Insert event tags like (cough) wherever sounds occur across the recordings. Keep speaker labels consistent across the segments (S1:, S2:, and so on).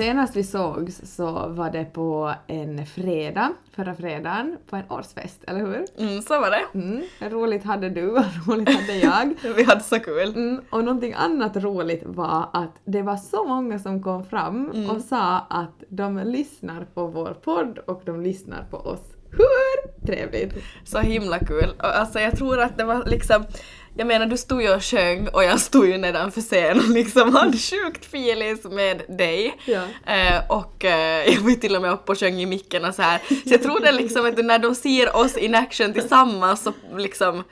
S1: Senast vi sågs så var det på en fredag, förra fredagen, på en årsfest, eller hur?
S2: Mm, så var det.
S1: Mm, roligt hade du och (laughs) roligt hade jag. (laughs)
S2: Vi hade så kul.
S1: Mm, och någonting annat roligt var att det var så många som kom fram
S2: Mm.
S1: och sa att de lyssnar på vår podd och de lyssnar på oss. Hur trevligt!
S2: Så himla kul. Alltså jag tror att det var liksom jag menar du stod ju och sjöng och jag stod ju nedanför scen och (laughs) liksom hade sjukt feelings med dig.
S1: Ja.
S2: Eh, och eh, jag var till och med uppe och sjöng i micken och så här. Så jag tror det liksom att när de ser oss in action tillsammans så liksom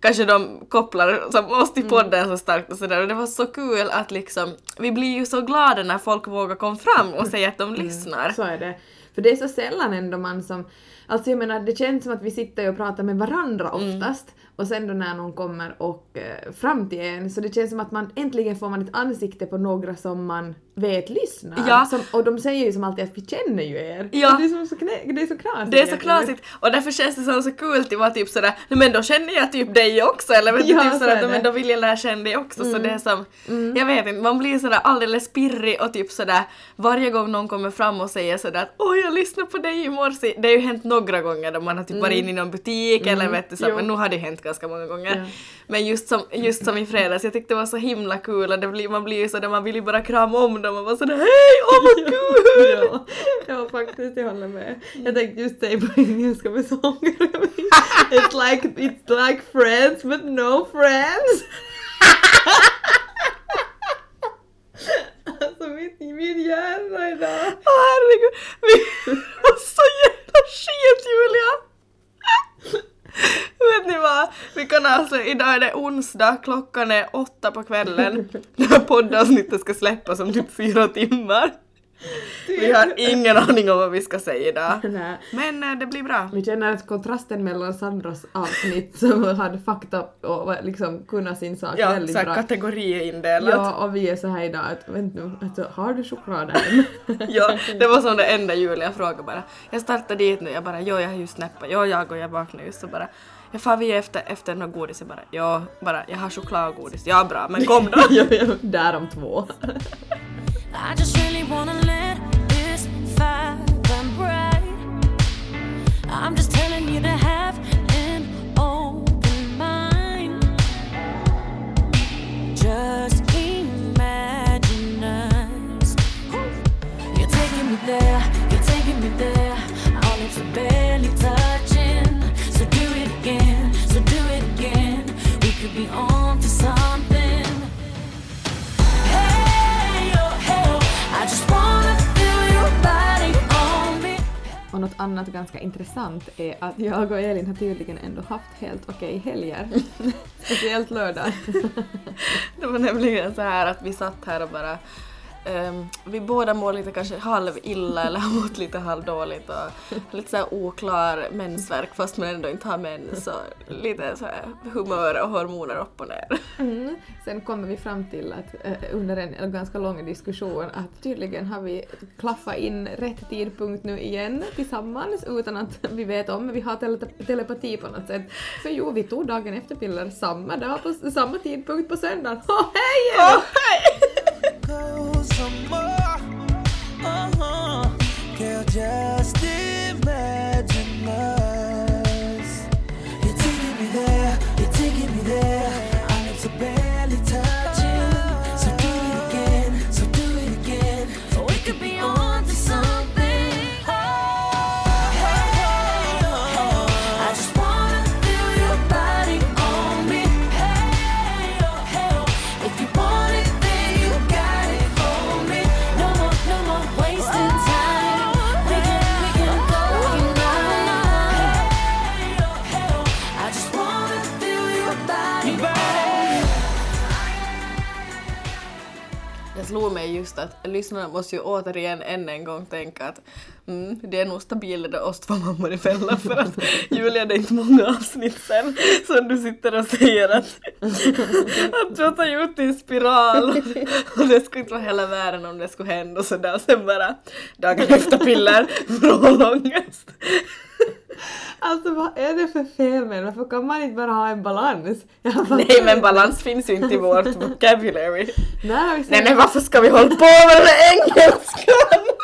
S2: kanske de kopplar som oss till podden så starkt och sådär och det var så kul att liksom vi blir ju så glada när folk vågar komma fram och säga att de (laughs) lyssnar.
S1: Så är det. För det är så sällan ändå man som... Alltså jag menar, det känns som att vi sitter och pratar med varandra
S2: Mm.
S1: Och sen då när någon kommer och eh, fram till en så det känns som att man äntligen får man ett ansikte på några som man vet lyssnar.
S2: Ja.
S1: Som, och de säger ju som alltid att vi känner ju er.
S2: Ja.
S1: Och Det är, så knä, det är så knasigt.
S2: Det är så knasigt och därför känns det som så kul att vara typ sådär "Nej, men då känner jag typ dig också eller vet
S1: Ja,
S2: typ
S1: så
S2: sådär
S1: det.
S2: men då vill jag lära känna dig också så det är som jag vet inte man blir sådär alldeles pirrig och typ sådär varje gång någon kommer fram och säger sådär att åh jag lyssnade på dig i morse det har ju hänt några gånger då man har typ varit inne i någon butik eller vet du så
S1: Jo.
S2: men nu har det hänt ganska många gånger
S1: Ja.
S2: men just som, just som i fredags jag tyckte det var så himla kul och det blir, man blir ju sådär man vill ju bara krama om dem och vara sådär hej åh vad kul!
S1: ja, ja, faktiskt, jag håller med. Jag tänkte just säga på engelska med sånger. (laughs) It's like, it's like friends but no friends. alltså mitt, min hjärna idag.
S2: Åh herregud, vi var (laughs) så jävla skit Julia! (laughs) Vet ni vad? Vi kan alltså, idag är det onsdag, klockan är åtta på kvällen. (laughs) Det här poddavsnittet ska släppas om typ fyra timmar. Vi har ingen aning om vad vi ska säga idag. (laughs)
S1: Nej.
S2: Men eh, det blir bra.
S1: Vi känner att kontrasten mellan Sandras avsnitt (laughs) som hade fakta och liksom kunnat sin sak
S2: Ja,
S1: väldigt bra.
S2: kategoriindelat.
S1: Ja, och vi är så här idag att vänta nu, alltså, har du choklad där? (laughs)
S2: Ja, det var som det enda Julia frågade bara. Jag startar dit nu, jag bara jo jag har just näppat, jo jag och jag vaknar just så bara jag far vi efter, efter något godis, jag bara ja, bara jag har choklad och godis, ja bra men kom då.
S1: ja, ja, där om två.
S3: I just really wanna let this fire burn bright.
S1: Ganska intressant är att jag och Elin har tydligen ändå haft helt okej helger. (laughs) Speciellt lördag. (laughs)
S2: Det var nämligen så här att vi satt här och bara ehm, vi båda mår lite kanske halv illa eller har mått lite halvdåligt och lite så här oklar mensvärk fast man ändå inte har mens och lite så här humör och hormoner upp och ner.
S1: Mm. Sen kommer vi fram till att eh, under en, ganska lång diskussion att tydligen har vi klaffat in rätt tidpunkt nu igen tillsammans utan att vi vet om, men vi har tele telepati på något sätt. Så jo, vi tog dagen efter piller samma dag på samma tidpunkt på söndagen. Åh hej!
S2: Åh, hej!
S4: some more. Uh huh. Girl, just
S2: slog mig just att lyssnarna måste ju återigen än en gång tänka att mm, det är nog stabilare oss två mammor i fällan för att Julia det är inte många avsnitt sen som du sitter och säger att, att du har tagit ut din spiral och det skulle inte vara hela världen om det skulle hända och sådär och sen bara dagen efter piller, vrålångest.
S1: Alltså vad är det för fel med? Varför kan man inte bara ha en balans?
S2: Nej men balans finns ju inte i vårt vocabulary.
S1: Nej,
S2: Nej nej varför ska vi hålla på med den engelskan?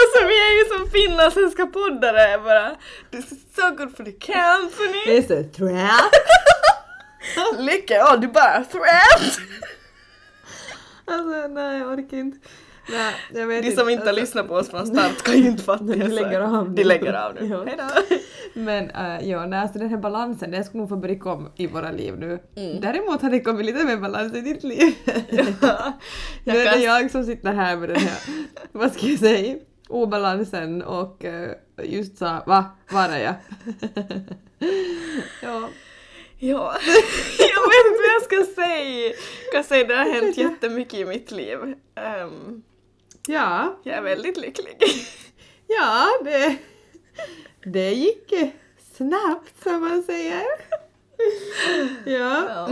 S2: Alltså vi är ju som finlandssvenska poddare bara. This is so good for the
S1: Det
S2: company.
S1: är så trap. (laughs)
S2: Lycka, ja du bara threat.
S1: Alltså nej jag orkar inte. Nej, jag vet
S2: De som inte
S1: Alltså,
S2: lyssnat på oss från start kan ju inte (laughs) fatta
S1: De
S2: det, så
S1: lägger av nu.
S2: De lägger av nu.
S1: Ja.
S2: Hejdå. (laughs)
S1: Men uh, ja, nej, alltså den här balansen, den skulle nog få börja komma i våra liv nu.
S2: Mm.
S1: Däremot har det kommit lite mer balans i ditt liv.
S2: Ja. (laughs)
S1: nu är det jag som sitter här med den här, vad ska jag säga, obalansen och eh, just sa va, var är jag? ja.
S2: Ja, jag vet inte vad jag ska säga. Jag kan säga det har hänt jättemycket i mitt liv. Ehm,
S1: ja,
S2: jag är väldigt lycklig.
S1: ja, det, det gick snabbt som man säger. Ja,
S2: Ja.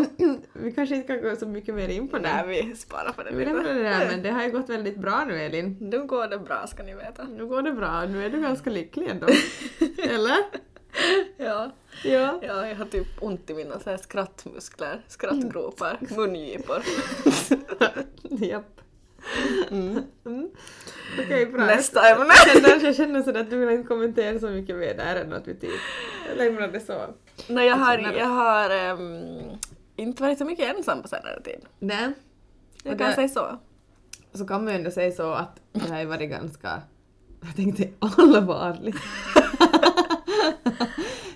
S1: vi kanske inte kan gå så mycket mer in på det.
S2: Nej, vi sparar på det
S1: Vi lämnar det där, men det har ju gått väldigt bra nu Elin.
S2: Nu går det bra ska ni veta.
S1: Nu går det bra, nu är du ganska lycklig ändå. (laughs) Eller?
S2: Ja,
S1: Ja.
S2: ja jag har typ ont i mina så här skrattmuskler, skrattgropar, mungipor. (laughs)
S1: Japp. Mm. Okej, bra.
S2: Nästa ämne.
S1: Jag känner, jag känner sådär att du vill inte kommentera så mycket mer där än att vi typ lämnar det så.
S2: Nej, jag har,
S1: Alltså, när-
S2: jag har ehm, inte varit så mycket ensam på senare tid.
S1: Nej.
S2: Jag kan
S1: det-
S2: säga så.
S1: Så kan man ju ändå säga så att det har ju varit ganska, jag tänkte allvarligt. (laughs)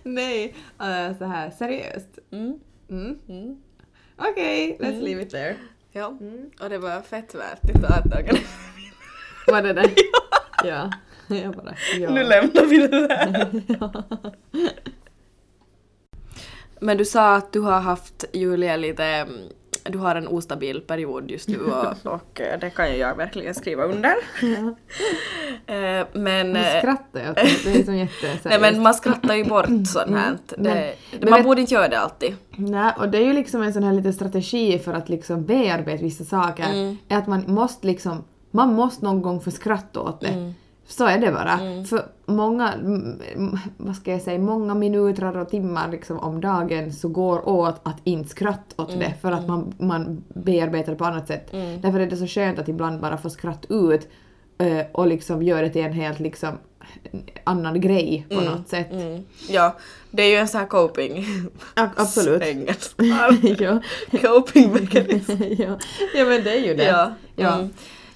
S1: Nej, uh, så här seriöst.
S2: Mm.
S1: Mm.
S2: Mm.
S1: Okej, let's leave it there.
S2: Ja,
S1: Mm.
S2: och det var fett värt de dagarna. (laughs)
S1: Var det det? (laughs) ja. (laughs) Jag bara, ja.
S2: Nu lämnar vi det där.
S1: ja.
S2: Men du sa att du har haft, Julia, lite... mm, Du har en ostabil period just nu och, (laughs) och eh, det kan ju jag verkligen skriva under. (laughs) Eh, Men...
S1: Nu
S2: eh,
S1: skrattar jag det, är som jätteseriöst.
S2: Nej men man skrattar ju bort sånt här.
S1: Mm,
S2: Det,
S1: men
S2: man
S1: vet-
S2: borde inte göra det alltid.
S1: Nej, och det är ju liksom en sån här liten strategi för att liksom bearbeta vissa saker.
S2: Mm.
S1: Är att man måste liksom, man måste någon gång få skratta åt det.
S2: Mm.
S1: Så är det bara. För många, mm, mm, vad ska jag säga, många minuter och timmar liksom om dagen så går åt att inte skratta åt det för att man, man bearbetar det på annat sätt. Därför är det så skönt att ibland bara få skratt ut eh, och liksom göra det till en helt liksom annan grej på något sätt.
S2: Mm. Ja, det är ju en sån här coping...
S1: Ja, absolut. (laughs)
S2: Engelska. (laughs)
S1: ja.
S2: coping mechanism. (laughs)
S1: ja. ja men det är ju det.
S2: Ja.
S1: Ja.
S2: Mm.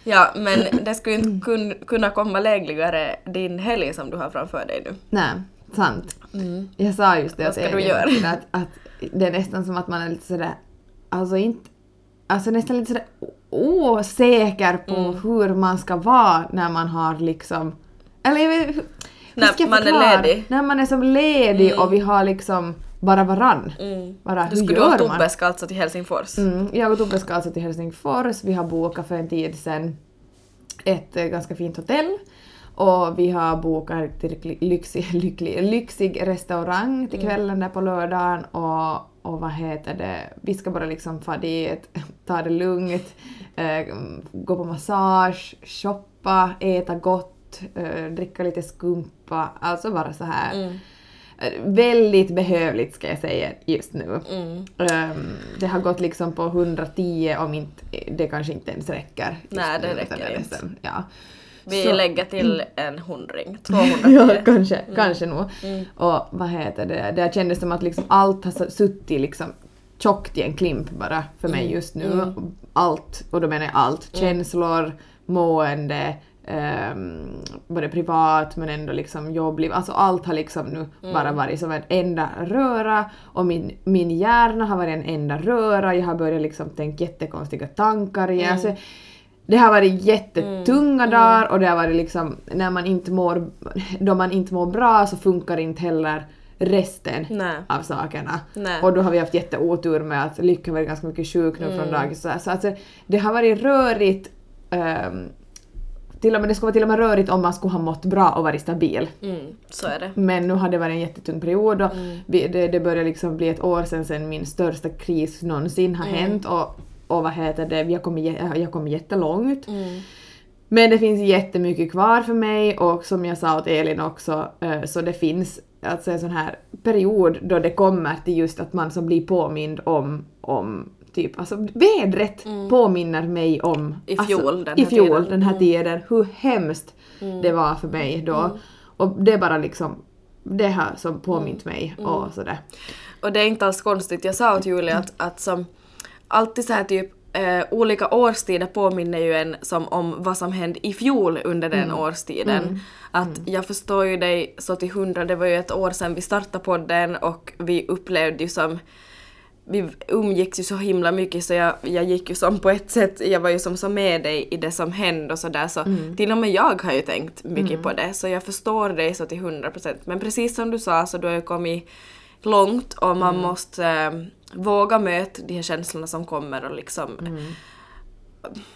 S2: Ja, men det skulle inte (clears throat) kun, kunna komma lägligare din helg som du har framför dig nu.
S1: Nej, sant. Jag sa just det
S2: Vad
S1: att
S2: ska du göra?
S1: Att, att det är nästan som att man är lite sådär, alltså inte, alltså nästan lite sådär osäker på
S2: Mm.
S1: hur man ska vara när man har liksom, eller jag vet,
S2: När man är ledig.
S1: När man är som ledig och vi har liksom bara varann.
S2: Mm.
S1: Bara,
S2: Du skulle och? Tobbe ska alltså till Helsingfors.
S1: Mm, jag och Tobbe ska alltså till Helsingfors. Vi har bokat för en tid sedan ett eh, ganska fint hotell. Och vi har bokat till lyxig, (laughs) lyxig, lyxig, lyxig restaurang till kvällen där på lördagen och, och vad heter det, vi ska bara liksom få dit, (laughs) ta det lugnt, eh, gå på massage, shoppa, äta gott, eh, dricka lite skumpa, alltså bara så här.
S2: Mm.
S1: Väldigt behövligt ska jag säga just nu.
S2: Mm.
S1: Ehm, det har gått liksom på 110 om inte, det kanske inte ens räcker.
S2: Nej, det räcker inte.
S1: Ja.
S2: Vi
S1: Så-
S2: lägger till en hundring, (laughs) 210.
S1: ja, kanske, kanske nog.
S2: Mm.
S1: Och vad heter det, det kändes som att liksom allt har suttit liksom tjockt i en klimp bara för mig
S2: Mm.
S1: just nu. Allt, och då menar jag allt. Känslor, mående, ehm, både privat men ändå liksom jobbliv. Alltså allt har liksom nu
S2: Mm.
S1: bara varit som en enda röra och min, min hjärna har varit en enda röra. Jag har börjat liksom tänka jättekonstiga tankar igen. Alltså, det har varit jättetunga dagar och det har varit liksom när man inte mår, (laughs) då man inte mår bra så funkar inte heller resten
S2: Nej.
S1: av sakerna.
S2: Nej.
S1: Och då har vi haft jätteotur med att Lycka har varit ganska mycket sjuk nu från dagis. Så, så alltså, det har varit rörigt. ehm, till och med, det skulle vara till och med rörigt om man skulle ha mått bra och varit stabil.
S2: Mm, så är det.
S1: Men nu har det varit en jättetung period och vi, det, det börjar liksom bli ett år sedan, sedan min största kris någonsin har hänt och, och vad heter det, kommit, jä- jag kommit jättelångt.
S2: Mm.
S1: Men det finns jättemycket kvar för mig och som jag sa åt Elin också, eh, så det finns alltså en sån här period då det kommer till just att man som blir påmind om, om typ, alltså vädret påminner mig om
S2: Mm. I
S1: alltså,
S2: fjol, den
S1: i
S2: här
S1: fjol,
S2: tiden. Mm.
S1: den här tiden, hur hemskt det var för mig då. Och det är bara liksom, det har som påmint
S2: Mm.
S1: mig och sådär.
S2: Och det är inte alls konstigt, jag sa åt Julia att, att som alltid så här typ eh, olika årstider påminner ju en som om vad som hände i fjol under den årstiden. Att jag förstår ju dig så till hundra, det var ju ett år sedan vi startade podden och vi upplevde ju som vi umgicks ju så himla mycket så jag, jag gick ju som på ett sätt, jag var ju som så med dig i det som hände och sådär. Så till och med jag har ju tänkt mycket på det så jag förstår dig så till hundra procent. Men precis som du sa så du har ju kommit långt och man måste eh, våga möta de här känslorna som kommer och liksom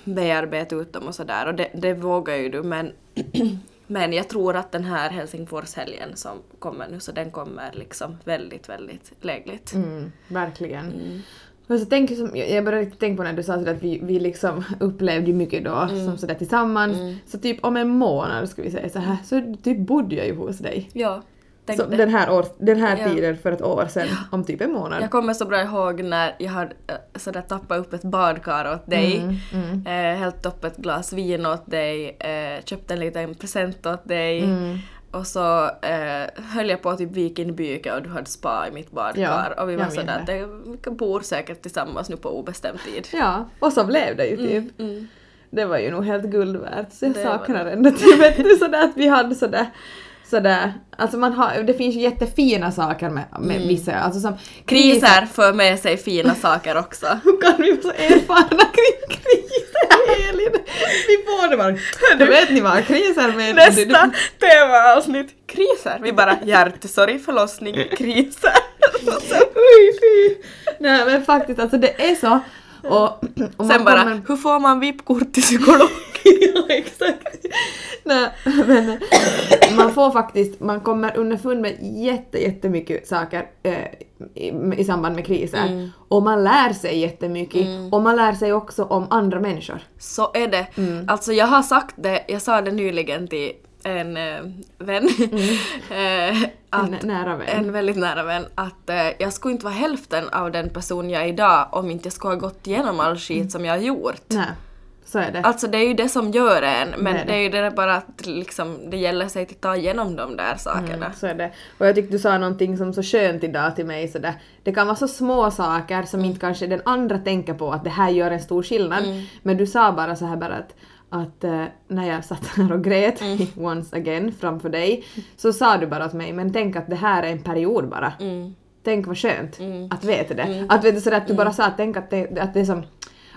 S2: bearbeta ut dem och sådär. Och det, det vågar ju du men (clears throat) men jag tror att den här Helsingforshelgen som kommer nu så den kommer liksom väldigt väldigt lägligt.
S1: Mm, verkligen. Och så tänker som, jag började tänka på när du sa att vi, vi liksom upplevde mycket då som sådär tillsammans. Så typ om en månad skulle vi säga så här så typ bodde jag ju hos dig.
S2: Ja, tänk
S1: Så den här, år, den här
S2: Ja.
S1: tiden för ett år sedan, om typ en månad.
S2: Jag kommer så bra ihåg när jag hade äh, sådär tappat upp ett badkar åt dig,
S1: Mm,
S2: eh, hällt upp ett glas vin åt dig, eh, köpt en liten present åt dig
S1: Mm.
S2: och så eh, höll jag på att typ vika in byke och du hade spa i mitt badkar
S1: Ja,
S2: och vi var sådär att vi bor säkert tillsammans nu på obestämd tid.
S1: Ja, och så blev det ju typ.
S2: Mm.
S1: Det var ju nog helt guld värt. Så jag
S2: Det
S1: saknar ändå typ (laughs) sådär att vi hade sådär Sådär, alltså man har, det finns ju jättefina saker med, med vissa, alltså som
S2: Kriser för med sig fina saker också. (laughs)
S1: Hur kan vi vara så erfarna kring kriser (laughs) Elin? Vi får det bara. Du vet ni vad kriser med...
S2: Nästa temaavsnitt, kriser. Vi bara hjärtesorg, förlossning, kriser. (laughs)
S1: Oj fy! Nej men faktiskt alltså det är så. Och, (clears throat) och
S2: Sen bara,
S1: kommer-
S2: hur får man VIP-kort till psykolog? (laughs)
S1: ja exakt. Nej men man får faktiskt, man kommer underfund med jätte, jättemycket saker eh, i, i samband med kriser.
S2: Mm.
S1: Och man lär sig jättemycket. Och man lär sig också om andra människor.
S2: Så är det.
S1: Mm.
S2: Alltså jag har sagt det, jag sa det nyligen till en eh, vän, (laughs) eh, att,
S1: Mm. En nära vän.
S2: en väldigt nära vän, att eh, jag skulle inte vara hälften av den person jag är idag om inte jag skulle ha gått igenom all skit som jag har gjort.
S1: Nej, så är det.
S2: Alltså det är ju det som gör en, men
S1: Det är
S2: det
S1: det.
S2: är ju det där bara att liksom, det gäller sig att ta igenom de där sakerna.
S1: Mm, så är det. Och jag tyckte du sa någonting som så skönt idag till mig sådär. Det kan vara så små saker som
S2: Mm.
S1: inte kanske den andra tänker på att det här gör en stor skillnad.
S2: Mm.
S1: Men du sa bara så här bara att, att eh, när jag satt här och grät
S2: Mm. (laughs)
S1: once again framför dig så sa du bara åt mig men tänk att det här är en period bara.
S2: Mm.
S1: Tänk vad skönt att veta det. Att, vet du, sådär, att du bara sa att tänk att det, att det är som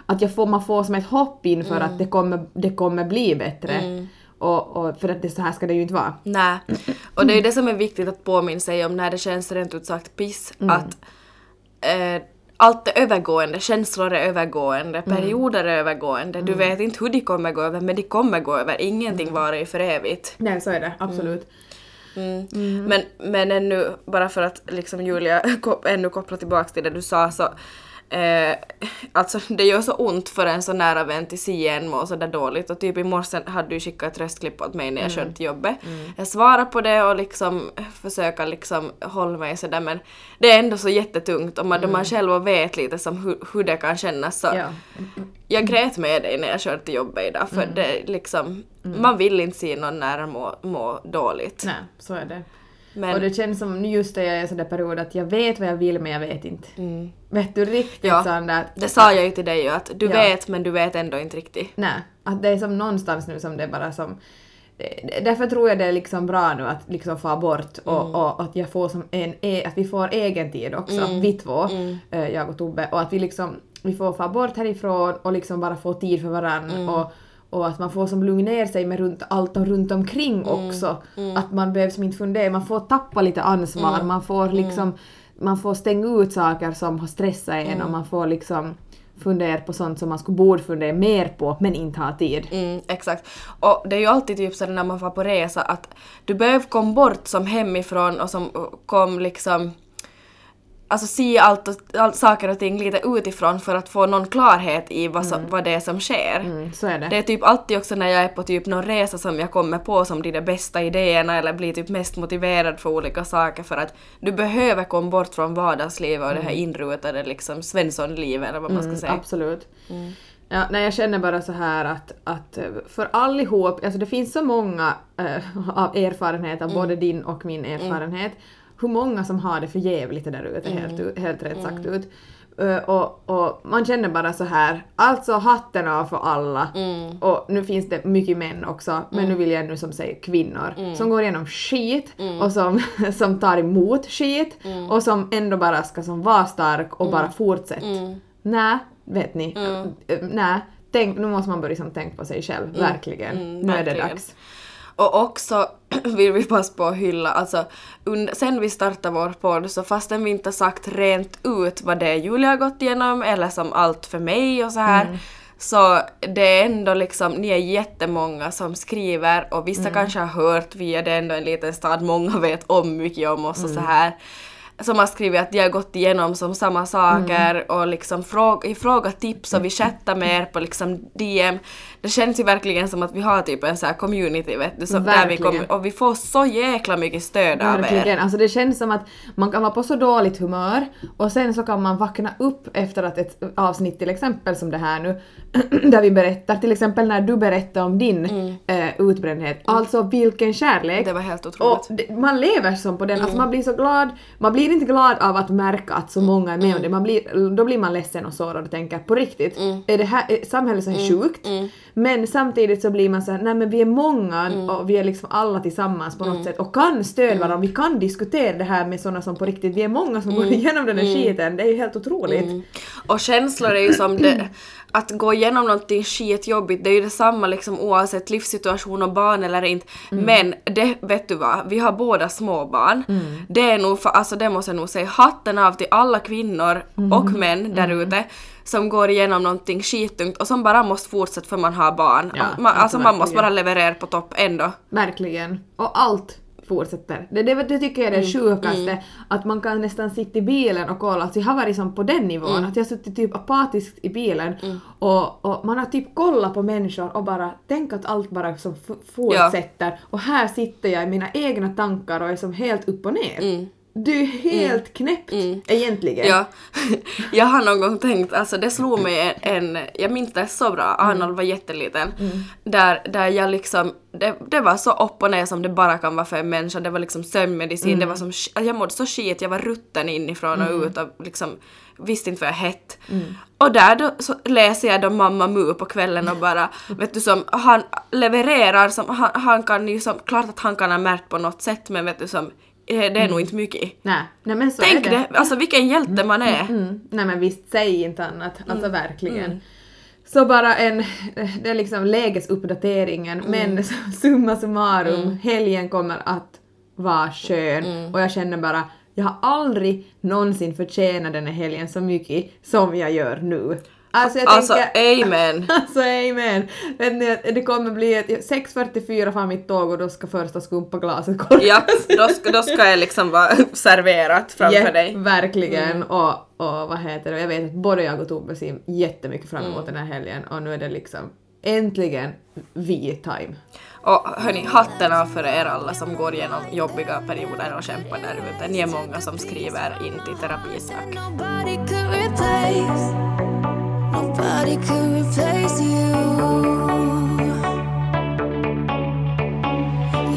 S1: att jag får, man får som ett hopp inför
S2: Mm.
S1: att det kommer, det kommer bli bättre. Och, och för att det, så här ska det ju inte vara.
S2: Nej. Och det är ju det som är viktigt att påminna sig om när det känns rent ut sagt piss. Att eh, allt är övergående, känslor är övergående, perioder är övergående. Du vet inte hur de kommer gå över men de kommer gå över. Ingenting varar ju för evigt.
S1: Nej, så är det absolut.
S2: Mm. Men, men ännu, bara för att liksom Julia (laughs) ännu koppla tillbaks till det du sa så Eh, alltså det gör så ont för en så nära vän till se igen må så där dåligt och typ i morse hade du skickat ett röstklipp åt mig när jag körde till jobbet. Jag svarar på det och liksom försöker liksom hålla mig sådär men det är ändå så jättetungt och man, då man själv vet lite som hur, hur det kan kännas så
S1: Ja.
S2: jag grät med dig när jag körde till jobbet idag för det är liksom man vill inte se någon nära må, må dåligt.
S1: Nej, så är det.
S2: Men,
S1: Och det känns som nu just när jag är i en sån där period att jag vet vad jag vill men jag vet inte.
S2: mm.
S1: Vet du riktigt
S2: Ja,
S1: sån där...
S2: Det sa jag ju till dig ju att du
S1: Ja.
S2: vet men du vet ändå inte riktigt.
S1: Nej, att det är som någonstans nu som det bara som... det- Därför tror jag det är liksom bra nu att liksom få bort och,
S2: Mm.
S1: och att jag får som en, e- att vi får egen tid också,
S2: Mm.
S1: vi två, eh, jag och Tobbe, och att vi liksom vi får få bort härifrån och liksom bara få tid för varann
S2: Mm.
S1: och, och att man får som lugna ner sig med runt allt och runt omkring
S2: Mm.
S1: också. Att man behöver som inte fundera, man får tappa lite ansvar,
S2: Mm.
S1: man får liksom man får stänga ut saker som har stressat en
S2: Mm.
S1: och man får liksom fundera på sånt som man skulle borde fundera mer på men inte ha tid.
S2: Mm, exakt. Och det är ju alltid typ så när man får på resa att du behöver komma bort som hemifrån och som kom liksom alltså se allt, och- allt saker och ting lite utifrån för att få någon klarhet i vad, som, vad det är som sker.
S1: Mm, är det.
S2: Det är typ alltid också när jag är på typ någon resa som jag kommer på som de där bästa idéerna eller blir typ mest motiverad för olika saker för att du behöver komma bort från vardagslivet och det här inrutade liksom Svenssonlivet eller vad man ska
S1: Mm,
S2: säga.
S1: Absolut. Ja, nej, jag känner bara så här att, att eh, för allihop, alltså det finns så många eh, (laughs) av erfarenheter,
S2: Mm.
S1: både din och min erfarenhet, hur många som har det för jävligt där ute,
S2: Mm.
S1: helt, helt rätt sagt ut. Eh, och, och man känner bara så här, alltså hatten av för alla.
S2: Mm.
S1: Och nu finns det mycket män också, men nu vill jag nu som säger kvinnor,
S2: Mm.
S1: som går igenom skit och som, (laughs) som tar emot skit
S2: Mm.
S1: och som ändå bara ska som vara stark och bara fortsätta.
S2: Mm.
S1: Nej, vet ni. Äh, Nej, tänk, nu måste man börja som tänka på sig själv, verkligen.
S2: mm,
S1: nu är det dags.
S2: Och också (clears throat) vill vi passa på att hylla, alltså und- sen vi startade vår podd så fastän vi inte sagt rent ut vad det är Julia har gått igenom eller som allt för mig och så här
S1: Mm.
S2: så det är ändå liksom, ni är jättemånga som skriver och vissa
S1: Mm.
S2: kanske har hört, vi är ändå en liten stad, många vet om mycket om oss och
S1: Mm.
S2: så här som har skrivit att de har gått igenom som samma saker
S1: Mm.
S2: och liksom fråga, fråga tips och vi chattar mer på liksom DM. Det känns ju verkligen som att vi har typ en sån här community vet du, så där vi
S1: Verkligen.
S2: kommer, och vi får så jäkla mycket stöd av er.
S1: Verkligen. Alltså det känns som att man kan vara på så dåligt humör och sen så kan man vakna upp efter att ett avsnitt till exempel som det här nu (clears throat) där vi berättar, till exempel när du berättar om din eh, utbrändhet. Alltså vilken kärlek!
S2: Mm. Det var helt
S1: Och
S2: otroligt.
S1: det, man lever som på den,
S2: Mm.
S1: alltså man blir så glad, man blir inte glad av att märka att så många är med
S2: Mm.
S1: om det, man blir, då blir man ledsen och sårad och tänker på riktigt, är det här, är samhället så här
S2: Mm.
S1: sjukt? Men samtidigt så blir man så här, nej men vi är många
S2: Mm.
S1: och vi är liksom alla tillsammans på något sätt och kan stödja varandra, vi kan diskutera det här med sådana som på riktigt, vi är många som går igenom den här skiten, det är ju helt otroligt.
S2: Mm. Och känslor är ju som det, att gå igenom någonting skitjobbigt, det är ju detsamma liksom oavsett livssituation och barn eller inte.
S1: Mm.
S2: Men det, vet du vad, vi har båda små barn.
S1: Mm.
S2: Det är nog, för, alltså det måste jag nog säga, hatten av till alla kvinnor
S1: Mm.
S2: och män där ute som går igenom någonting skittungt och som bara måste fortsätta för man har barn.
S1: Ja,
S2: man, alltså man måste bara leverera på topp ändå.
S1: Verkligen. Och allt fortsätter. Det, det, det tycker jag är det sjukaste, att man kan nästan sitta i bilen och kolla, alltså jag har varit som på den nivån, att jag har suttit typ apatiskt i bilen och, och man har typ kollat på människor och bara tänkt att allt bara som fortsätter. Och här sitter jag i mina egna tankar och är som helt upp och ner. Du är helt knäppt egentligen.
S2: Ja, (laughs) jag har någon gång tänkt, alltså det slog mig en, en jag minns det så bra, Arnold var jätteliten, där, där jag liksom, det, det var så upp och ner som det bara kan vara för en människa, det var liksom sömnmedicin, det var som, jag mådde så skit, jag var rutten inifrån och ut och liksom visste inte vad jag hett. Och där då så läser jag då Mamma Mu på kvällen och bara, (laughs) vet du som, han levererar som, han, han kan ju som, klart att han kan ha märkt på något sätt men vet du som, det är nog inte mycket.
S1: Nej, nej men så
S2: Tänk
S1: är
S2: det, alltså vilken hjälte man är.
S1: Mm, nej men visst, säg inte annat. Alltså
S2: Mm.
S1: verkligen. Så bara en, det är liksom lägesuppdateringen
S2: Mm.
S1: men (laughs) summa summarum, helgen kommer att vara skön
S2: Mm.
S1: och jag känner bara jag har aldrig någonsin förtjänat den här helgen så mycket som jag gör nu. Alltså jag
S2: Alltså
S1: tänker...
S2: amen. (laughs)
S1: Alltså amen! Vet ni, det kommer bli ett 6.44 fram mitt tåg och då ska första skumpaglaset korkas.
S2: Ja, då ska, då ska jag liksom vara (laughs) serverat framför
S1: Ja,
S2: dig.
S1: Verkligen. Och, och vad heter det, jag vet att både jag och Tobbe ser jättemycket fram emot den här helgen och nu är det liksom äntligen vi-time.
S2: Och hörni, hatten av för er alla som går igenom jobbiga perioder och kämpar där ute. Ni är många som skriver in till terapisök.
S3: Nobody could replace, you.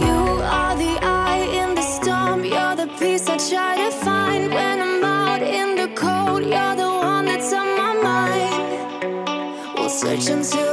S3: You are the eye in the storm, you're the peace I try to find when I'm out in the cold. You're the one that's on my mind. We'll search until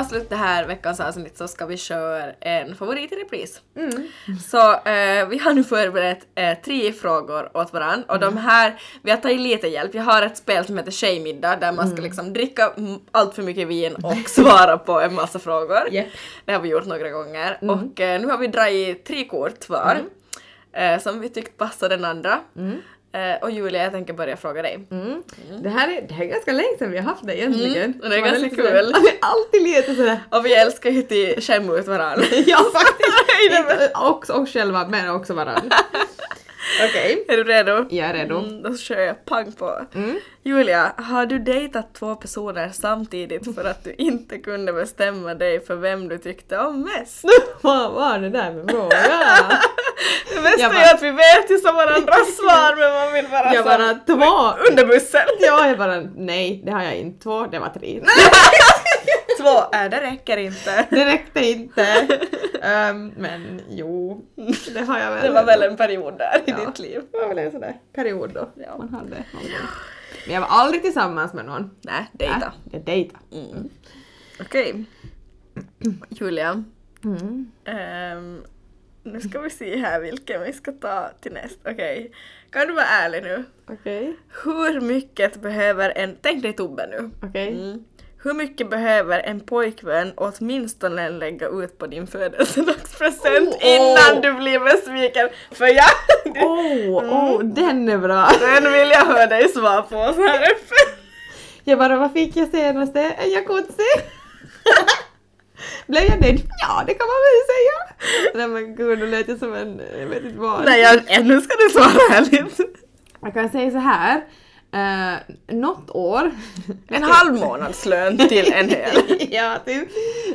S2: avsluta det här veckans avsnitt så ska vi köra en favorit i repris.
S1: Mm.
S2: Så eh, vi har nu förberett eh, tre frågor åt varann och
S1: Mm.
S2: de här, vi har tagit lite hjälp. Jag har ett spel som heter Tjejmiddag där man ska
S1: Mm.
S2: liksom dricka mm, allt för mycket vin och (laughs) svara på en massa frågor.
S1: Japp.
S2: Det har vi gjort några gånger
S1: Mm.
S2: och eh, nu har vi dragit tre kort var eh, som vi tyckt passar den andra. Eh, och Julia, jag tänker börja fråga dig.
S1: Mm. Det, här är, det här är ganska länge sedan vi har haft det egentligen.
S2: Mm, och det är ganska kul.
S1: Man är alltid lite sådär (laughs)
S2: Och vi älskar ju till skämma ut varandra. (laughs)
S1: Ja faktiskt! (laughs) Också oss själva men också varandra. Okej.
S2: Är du redo?
S1: Jag är redo.
S2: Mm, då kör jag pang på.
S1: Mm.
S2: Julia, har du dejtat två personer samtidigt för att du inte kunde bestämma dig för vem du tyckte om mest?
S1: Vad var det där med fråga?
S2: Det bästa
S1: bara-
S2: är att vi vet ju som varandras (laughs) svar men man vill bara,
S1: Jag
S2: så-
S1: bara två!
S2: under bussen. (laughs)
S1: Ja, jag bara nej, det har jag inte. Två, det var tre. (laughs)
S2: Två, äh, det räcker inte.
S1: Det räckte inte. Ehm, men jo, det har jag väl.
S2: Det var väl en period där i
S1: Ja.
S2: ditt liv.
S1: Det var väl en sån där period då
S2: Ja.
S1: man hade någon gång. Men jag var aldrig tillsammans med någon.
S2: Nej, dejta.
S1: Äh, jag dejtade.
S2: Mm. Okej. Julia.
S1: Mm.
S2: ehm, nu ska vi se här vilken vi ska ta till näst. Okej. Kan du vara ärlig nu?
S1: Okej,
S2: Hur mycket behöver en... Tänk dig Tobbe nu.
S1: okej.
S2: Mm. Hur mycket behöver en pojkvän åtminstone lägga ut på din födelsedagspresent
S1: Oh, oh.
S2: innan du blir besviken? För jag...
S1: Åh, (laughs) åh, den är bra!
S2: Den vill jag höra dig svara på så här.
S1: Jag bara, vad fick jag senast? En jacuzzi? (laughs) Blev jag nöjd? Ja, det kan man väl säga. Nej men gud, nu lät jag som en, jag vet inte vad.
S2: Nej, jag, ännu ska du svara ärligt.
S1: Jag kan säga så här. Uh, något år. (laughs)
S2: En halv månadslön till en hel. (laughs)
S1: ja, typ.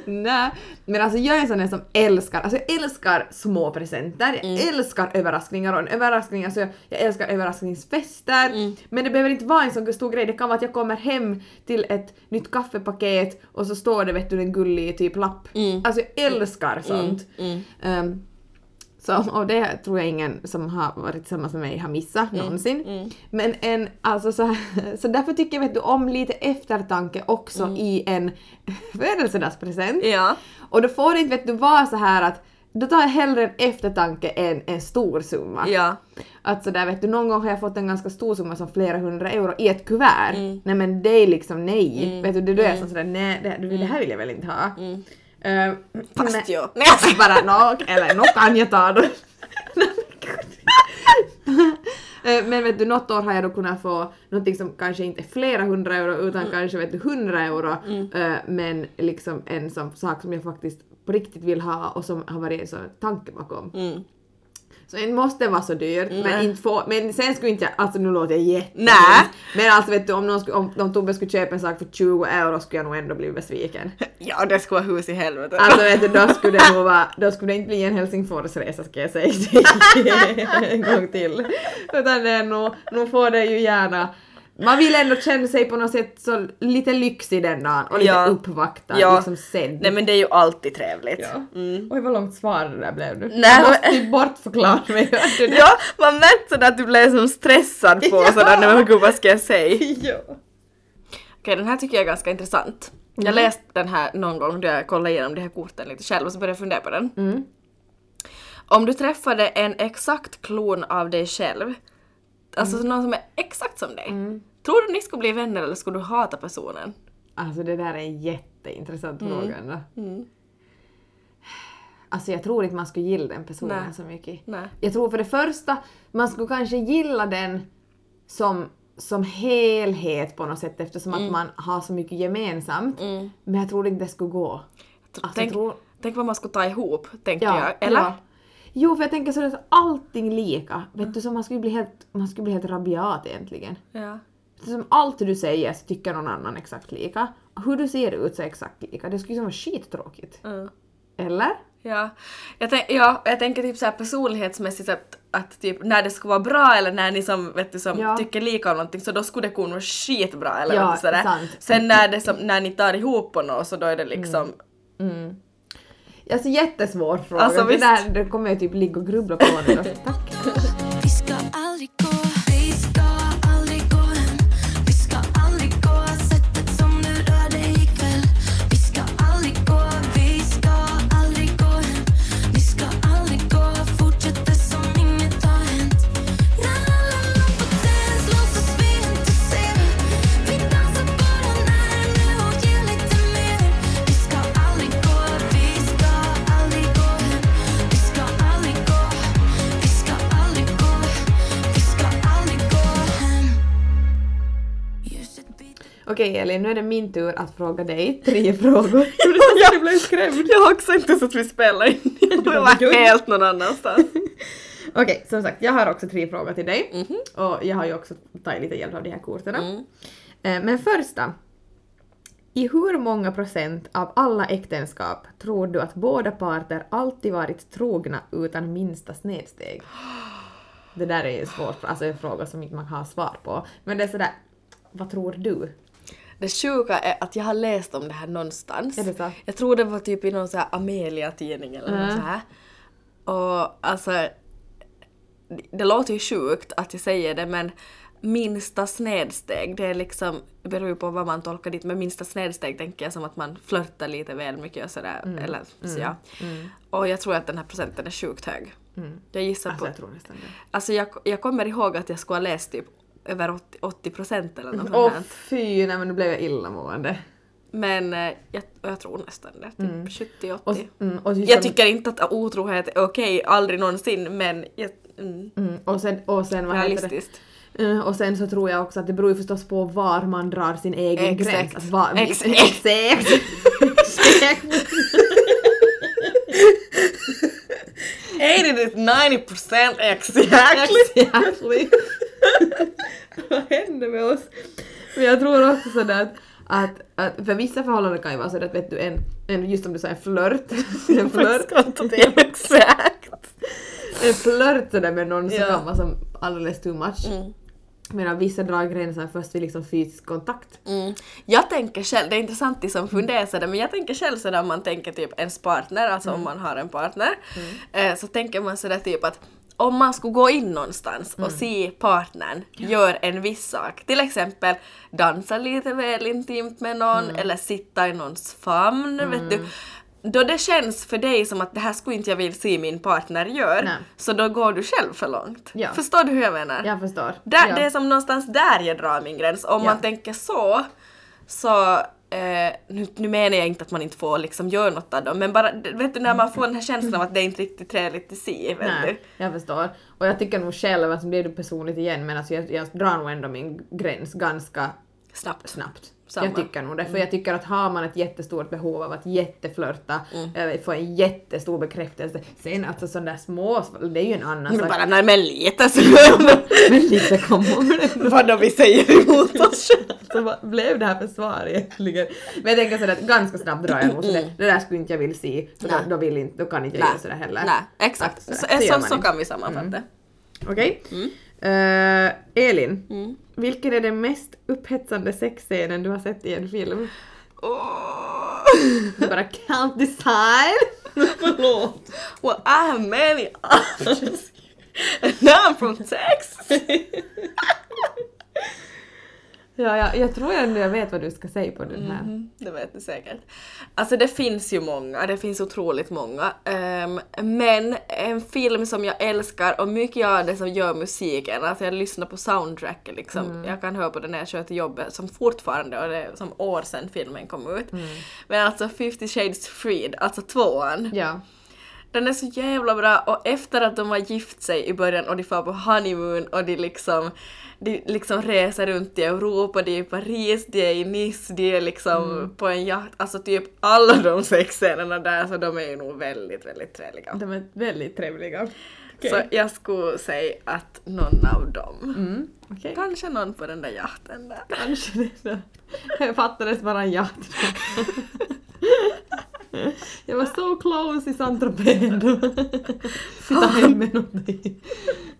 S1: Nej. Men alltså jag är en sån där som älskar, alltså jag älskar små presenter, jag älskar överraskningar och en överraskning, alltså jag, jag älskar överraskningsfester. Men det behöver inte vara en sån stor grej, det kan vara att jag kommer hem till ett nytt kaffepaket och så står det vet du en gullig typ lapp. Alltså jag älskar sånt. Ehm, så, och det tror jag ingen som har varit tillsammans med mig har missat någonsin. Men en, alltså så, (laughs) så därför tycker jag vet du, om lite eftertanke också i en (laughs) födelsedagspresent.
S2: Ja.
S1: Och då får det inte vet du vara så här att då tar jag hellre en eftertanke än en stor summa.
S2: Ja.
S1: Att sådär vet du, någon gång har jag fått en ganska stor summa som flera hundra euro i ett kuvert. Nej men det är liksom nej. Vet du, det är då jag som sådär nej det, det här vill jag väl inte ha. Uh,
S2: Fast jo.
S1: Nej, alltså bara nå, eller nå kan jag ta då. Eh, Men vet du, något år har jag då kunnat få någonting som kanske inte är flera hundra euro utan kanske vet du hundra euro eh, men liksom en som, sak som jag faktiskt på riktigt vill ha och som har varit en sån tanke bakom.
S2: Mm.
S1: Så det måste vara så dyrt men,
S2: Nej.
S1: inte få, men sen skulle inte jag, alltså nu låter jag jätte
S2: Nej.
S1: Men alltså vet du om, någon skulle, om, om Tobbe skulle köpa en sak för 20 euro skulle jag nog ändå bli besviken. (laughs)
S2: Ja, det skulle vara hus i helvete.
S1: Alltså vet du, då (laughs) skulle det nog vara, då skulle det inte bli en Helsingforsresa ska jag säga (laughs) en gång till. Utan det är nog, nog får det ju gärna man vill ändå känna sig på något sätt så lite lyxig den dagen och lite
S2: Ja.
S1: uppvaktad,
S2: Ja.
S1: liksom sedd.
S2: Nej men det är ju alltid trevligt.
S1: Ja.
S2: Mm.
S1: Oj vad långt svar det där blev nu.
S2: Nej,
S1: jag måste typ bortförklara mig. (laughs) du det?
S2: Ja, man märkte sådär att du blev som stressad på
S1: Ja.
S2: sådär, nej men gud vad ska jag säga? (laughs)
S1: ja.
S2: Okej, den här tycker jag är ganska intressant. Jag läste den här någon gång då jag kollade igenom de här korten lite själv och så började jag fundera på den.
S1: Mm.
S2: Om du träffade en exakt klon av dig själv, alltså
S1: Mm.
S2: någon som är exakt som dig, tror du ni skulle bli vänner eller skulle du hata personen?
S1: Alltså det där är en jätteintressant fråga ändå.
S2: Mm.
S1: Alltså jag tror inte man skulle gilla den personen
S2: Nej.
S1: så mycket.
S2: Nej.
S1: Jag tror för det första, man skulle kanske gilla den som, som helhet på något sätt eftersom
S2: Mm.
S1: att man har så mycket gemensamt. Men jag tror inte det skulle gå. Alltså,
S2: tänk,
S1: tror,
S2: tänk vad man skulle ta ihop, tänker jag. Eller?
S1: Ja. Jo, för jag tänker så att allting lika. Vet du, så man skulle bli helt, man skulle bli helt rabiat egentligen.
S2: Ja.
S1: Som allt du säger så tycker någon annan exakt lika. Hur du ser ut så exakt lika. Det skulle ju vara skittråkigt.
S2: Mm.
S1: Eller?
S2: Ja. Jag, tänk, ja, jag tänker typ så här personlighetsmässigt att, att typ när det ska vara bra eller när ni som, vet du, som
S1: Ja.
S2: tycker lika om någonting så då skulle det kunna vara skitbra eller
S1: Ja,
S2: vet du, sådär.
S1: sant.
S2: Sen när, det som, när ni tar ihop på något så då är det liksom
S1: Mm. Alltså jättesvår fråga.
S2: Alltså,
S1: det där det kommer jag typ ligga och grubbla på nu. Tack. Okej Elin, nu är det min tur att fråga dig tre (laughs) frågor. (laughs) Jag blev skrämd.
S2: Jag har också inte så att vi spelar in. Jag var helt någon annanstans. (laughs)
S1: Okej, som sagt, jag har också tre frågor till dig. Och jag har ju också tagit lite hjälp av de här korten.
S2: Mm.
S1: Eh, Men första. I hur många procent av alla äktenskap tror du att båda parter alltid varit trogna utan minsta snedsteg? Det där är ju svårt, alltså en fråga som inte man har svar på. Men det är sådär, vad tror du?
S2: Det sjuka är att jag har läst om det här någonstans.
S1: Är det så?
S2: Jag tror det var typ i någon så här Amelia-tidning eller något
S1: Mm.
S2: så här. Och alltså, det- låter ju sjukt att jag säger det men minsta snedsteg, det är liksom, beror ju på vad man tolkar dit, men minsta snedsteg tänker jag som att man flörtar lite väl mycket och sådär,
S1: Mm.
S2: eller så ja. Och jag tror att den här procenten är sjukt hög. Jag gissar
S1: Alltså
S2: på,
S1: jag tror nästan det.
S2: alltså jag, jag kommer ihåg att jag skulle ha läst typ över 80, 80 procent eller något
S1: Åh fy, nej men nu blev jag illamående.
S2: Men eh, jag, jag tror nästan det, typ 70-80.
S1: Och, mm, och,
S2: Jag tycker inte att otrohet är okej, aldrig någonsin, men jag, mm,
S1: mm, och sen, och sen vad heter det?
S2: realistiskt.
S1: Mm, Och sen så tror jag också att det beror ju förstås på var man drar sin egen
S2: Exakt.
S1: gräns. Alltså var, (laughs)
S2: Exakt.
S1: Exakt. Exakt.
S2: 80 to 90 percent (laughs) exactly!
S1: Exactly. Vad händer med oss? Men jag tror också sådär att, att, att för vissa förhållanden kan ju vara så att vet du en, en just som du sa en flört, (laughs) en flört,
S2: exakt.
S1: en flört sådär med någon så
S2: Ja.
S1: kan vara som alldeles too much.
S2: Mm.
S1: Medan vissa drar gränsen först vid liksom fysisk kontakt.
S2: Mm. Jag tänker själv, det är intressant de som funderar sådär, men jag tänker själv sådär om man tänker typ ens partner, alltså om man har en partner, eh, så tänker man sådär typ att om man skulle gå in någonstans och se partnern gör en viss sak, till exempel dansa lite väl intimt med någon eller sitta i någons famn, vet du. Då det känns för dig som att det här skulle inte jag vilja se min partner gör,
S1: Nej.
S2: så då går du själv för långt.
S1: Ja.
S2: Förstår du hur jag menar?
S1: Jag förstår.
S2: Där,
S1: ja.
S2: Det är som någonstans där jag drar min gräns. Om
S1: Ja.
S2: man tänker så, så eh, nu, nu menar jag inte att man inte får liksom göra något av dem, men bara vet du när man får den här känslan av att det är inte riktigt trevligt att se, vet
S1: Nej, jag förstår. Och jag tycker nog själv, alltså det är ju personligt igen, men alltså jag, jag drar nog ändå min gräns ganska
S2: du? Snabbt.
S1: snabbt.
S2: Samma.
S1: Jag tycker nog det, för jag tycker att har man ett jättestort behov av att jätteflörta,
S2: Mm.
S1: eller få en jättestor bekräftelse, sen alltså sådana där små, det är ju en annan sak.
S2: bara när men lite så
S1: Men lite kom on.
S2: Vadå vi säger emot oss själva. (laughs)
S1: Så blev det här för svar egentligen? Men jag tänker sådär att ganska snabbt drar jag nog så det, det där skulle inte jag vilja se, så då,
S2: Mm.
S1: Då, vill inte, då kan inte jag göra sådär heller.
S2: Nej, exakt.
S1: Att
S2: Så,
S1: sådär,
S2: så,
S1: man
S2: så
S1: inte.
S2: kan vi sammanfatta.
S1: Okej. Eh, Elin,
S2: Mm.
S1: Vilken är den mest upphetsande sexscenen du har sett i en film?
S2: Åh.
S1: Du bara count design. (laughs) Förlåt.
S2: Well, I have many options. (laughs) And now I'm from Texas. (laughs)
S1: Ja, ja, jag tror ändå jag vet vad du ska säga på den här.
S2: Mhm, det vet du säkert. Alltså det finns ju många, det finns otroligt många. Ehm, men en film som jag älskar och mycket av det som gör musiken, alltså jag lyssnar på soundtracket liksom. Jag kan höra på den när jag kör till jobbet som fortfarande, och det är som år sedan filmen kom ut. Men alltså 50 shades freed, alltså tvåan.
S1: Ja.
S2: Den är så jävla bra och efter att de har gift sig i början och de får på honeymoon och de liksom de liksom reser runt i Europa, de är i Paris, de är i Nice, de är liksom på en jakt. Alltså typ alla de (laughs) sex scenerna där så de är ju nog väldigt, väldigt trevliga.
S1: De är väldigt trevliga. Okej.
S2: Så jag skulle säga att någon av dem.
S1: Mm, okej.
S2: Kanske någon på den där jakten där.
S1: Kanske det. Jag fattades bara en jakt. Jag var så close i Saint-Tropez då. Hem med någonting.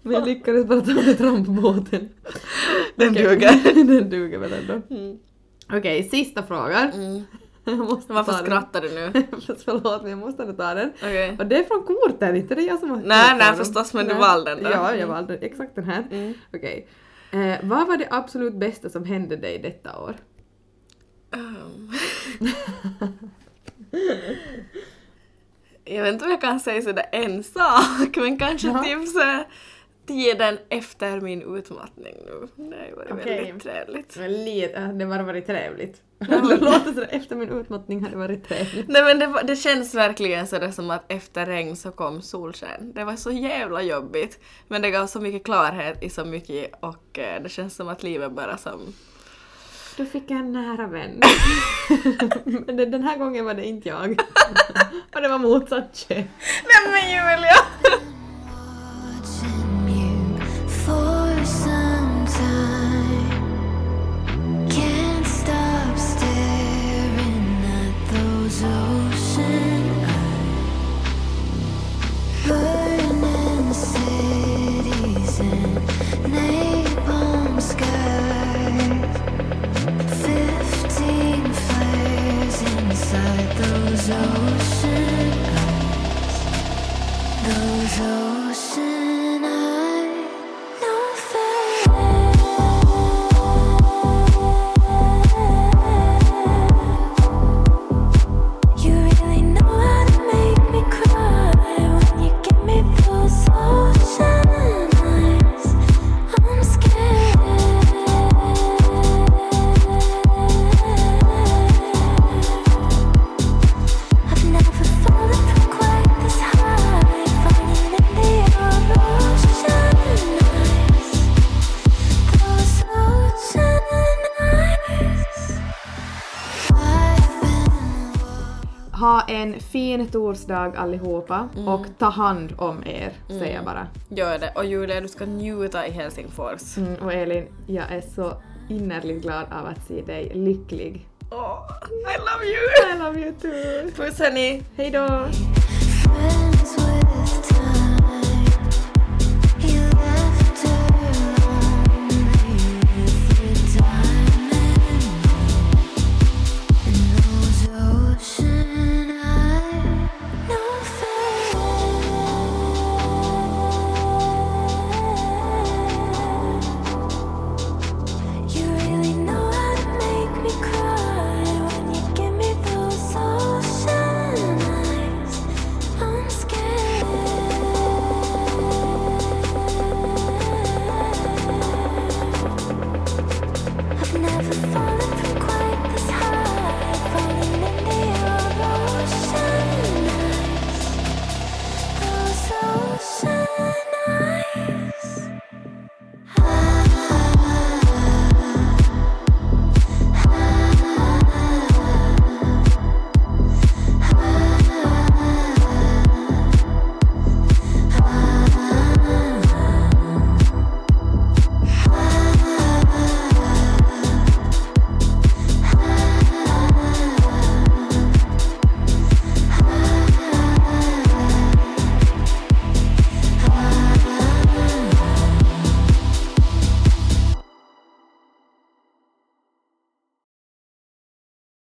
S1: Men jag lyckades bara ta mig fram på båten.
S2: Den
S1: Okej.
S2: duger. (laughs)
S1: Den duger väl ändå.
S2: Mm.
S1: Okej, sista frågan.
S2: Mm.
S1: Jag måste
S2: Varför
S1: ta den.
S2: skrattar du nu? (laughs)
S1: Förlåt, men jag måste ändå ta den.
S2: Okej.
S1: Och det är från korten, inte det är jag som har
S2: Nej, nej, förstås, men du valde den då.
S1: Ja, jag
S2: Mm.
S1: valde exakt den här.
S2: Mm.
S1: Okej. Eh, vad var det absolut bästa som hände dig detta år?
S2: Um. (laughs) jag vet inte om jag kan säga sådär en sak, men kanske
S1: Jaha.
S2: typ så tiden efter min utmattning nu. Det har ju varit
S1: Okej.
S2: väldigt trevligt.
S1: Men lite, äh, det har varit trevligt. (laughs) Det låter sådär, efter min utmattning hade det varit trevligt.
S2: Nej men det, det känns verkligen sådär som att efter regn så kom solsken. Det var så jävla jobbigt. Men det gav så mycket klarhet i så mycket och eh, det känns som att livet bara som
S3: Du fick en nära vän. (laughs) Men den- här gången var det inte jag. (laughs) Och det var motsatt kön.
S2: Nej men Julia!
S5: 都是
S3: 狗，都走。Torsdag allihopa och ta hand om er, säger jag bara.
S2: Gör det. Och Julia, du ska njuta i Helsingfors.
S3: Mm, och Elin, jag är så innerligt glad av att se dig lycklig.
S2: Åh, I love you!
S3: I love you too!
S2: Puss hörni!
S3: Hej då!
S5: friends with